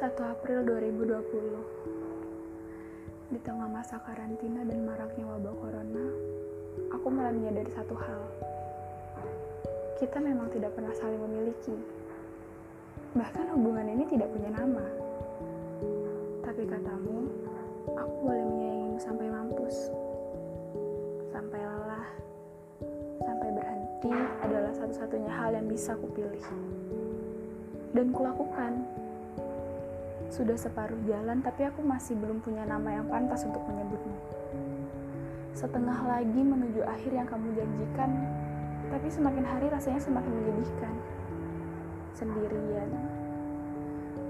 1 April 2020 Di tengah masa karantina dan maraknya wabah corona Aku mulai menyadari satu hal. Kita memang tidak pernah saling memiliki. Bahkan hubungan ini tidak punya nama. Tapi katamu Aku boleh menyayangimu sampai mampus. Sampai lelah. Sampai berhenti adalah satu-satunya hal yang bisa kupilih dan kulakukan. Sudah separuh jalan, tapi aku masih belum punya nama yang pantas untuk menyebutmu. Setengah lagi menuju akhir yang kamu janjikan, tapi semakin hari rasanya semakin menyedihkan. Sendirian.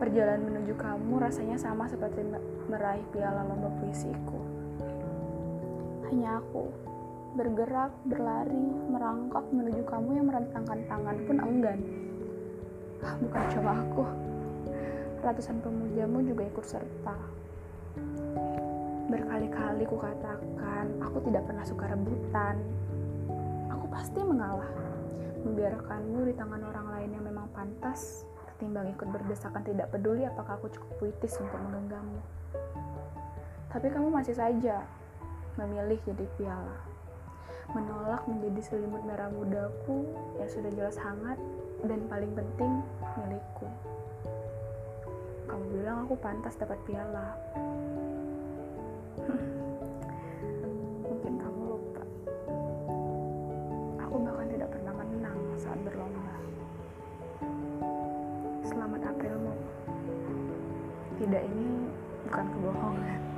Perjalanan menuju kamu rasanya sama seperti meraih piala lomba puisiku. Hanya aku, bergerak, berlari, merangkak menuju kamu yang merentangkan tangan pun enggan. Ah, bukan cuma aku ratusan pemujamu juga ikut serta. Berkali-kali ku katakan, aku tidak pernah suka rebutan. Aku pasti mengalah, membiarkanmu di tangan orang lain yang memang pantas, ketimbang ikut berdesakan tidak peduli apakah aku cukup puitis untuk menggenggammu. Tapi kamu masih saja memilih jadi piala. Menolak menjadi selimut merah mudaku yang sudah jelas hangat dan paling penting milikku kamu bilang aku pantas dapat piala. Mungkin kamu lupa. Aku bahkan tidak pernah menang saat berlomba. Selamat Aprilmu tidak ini bukan kebohongan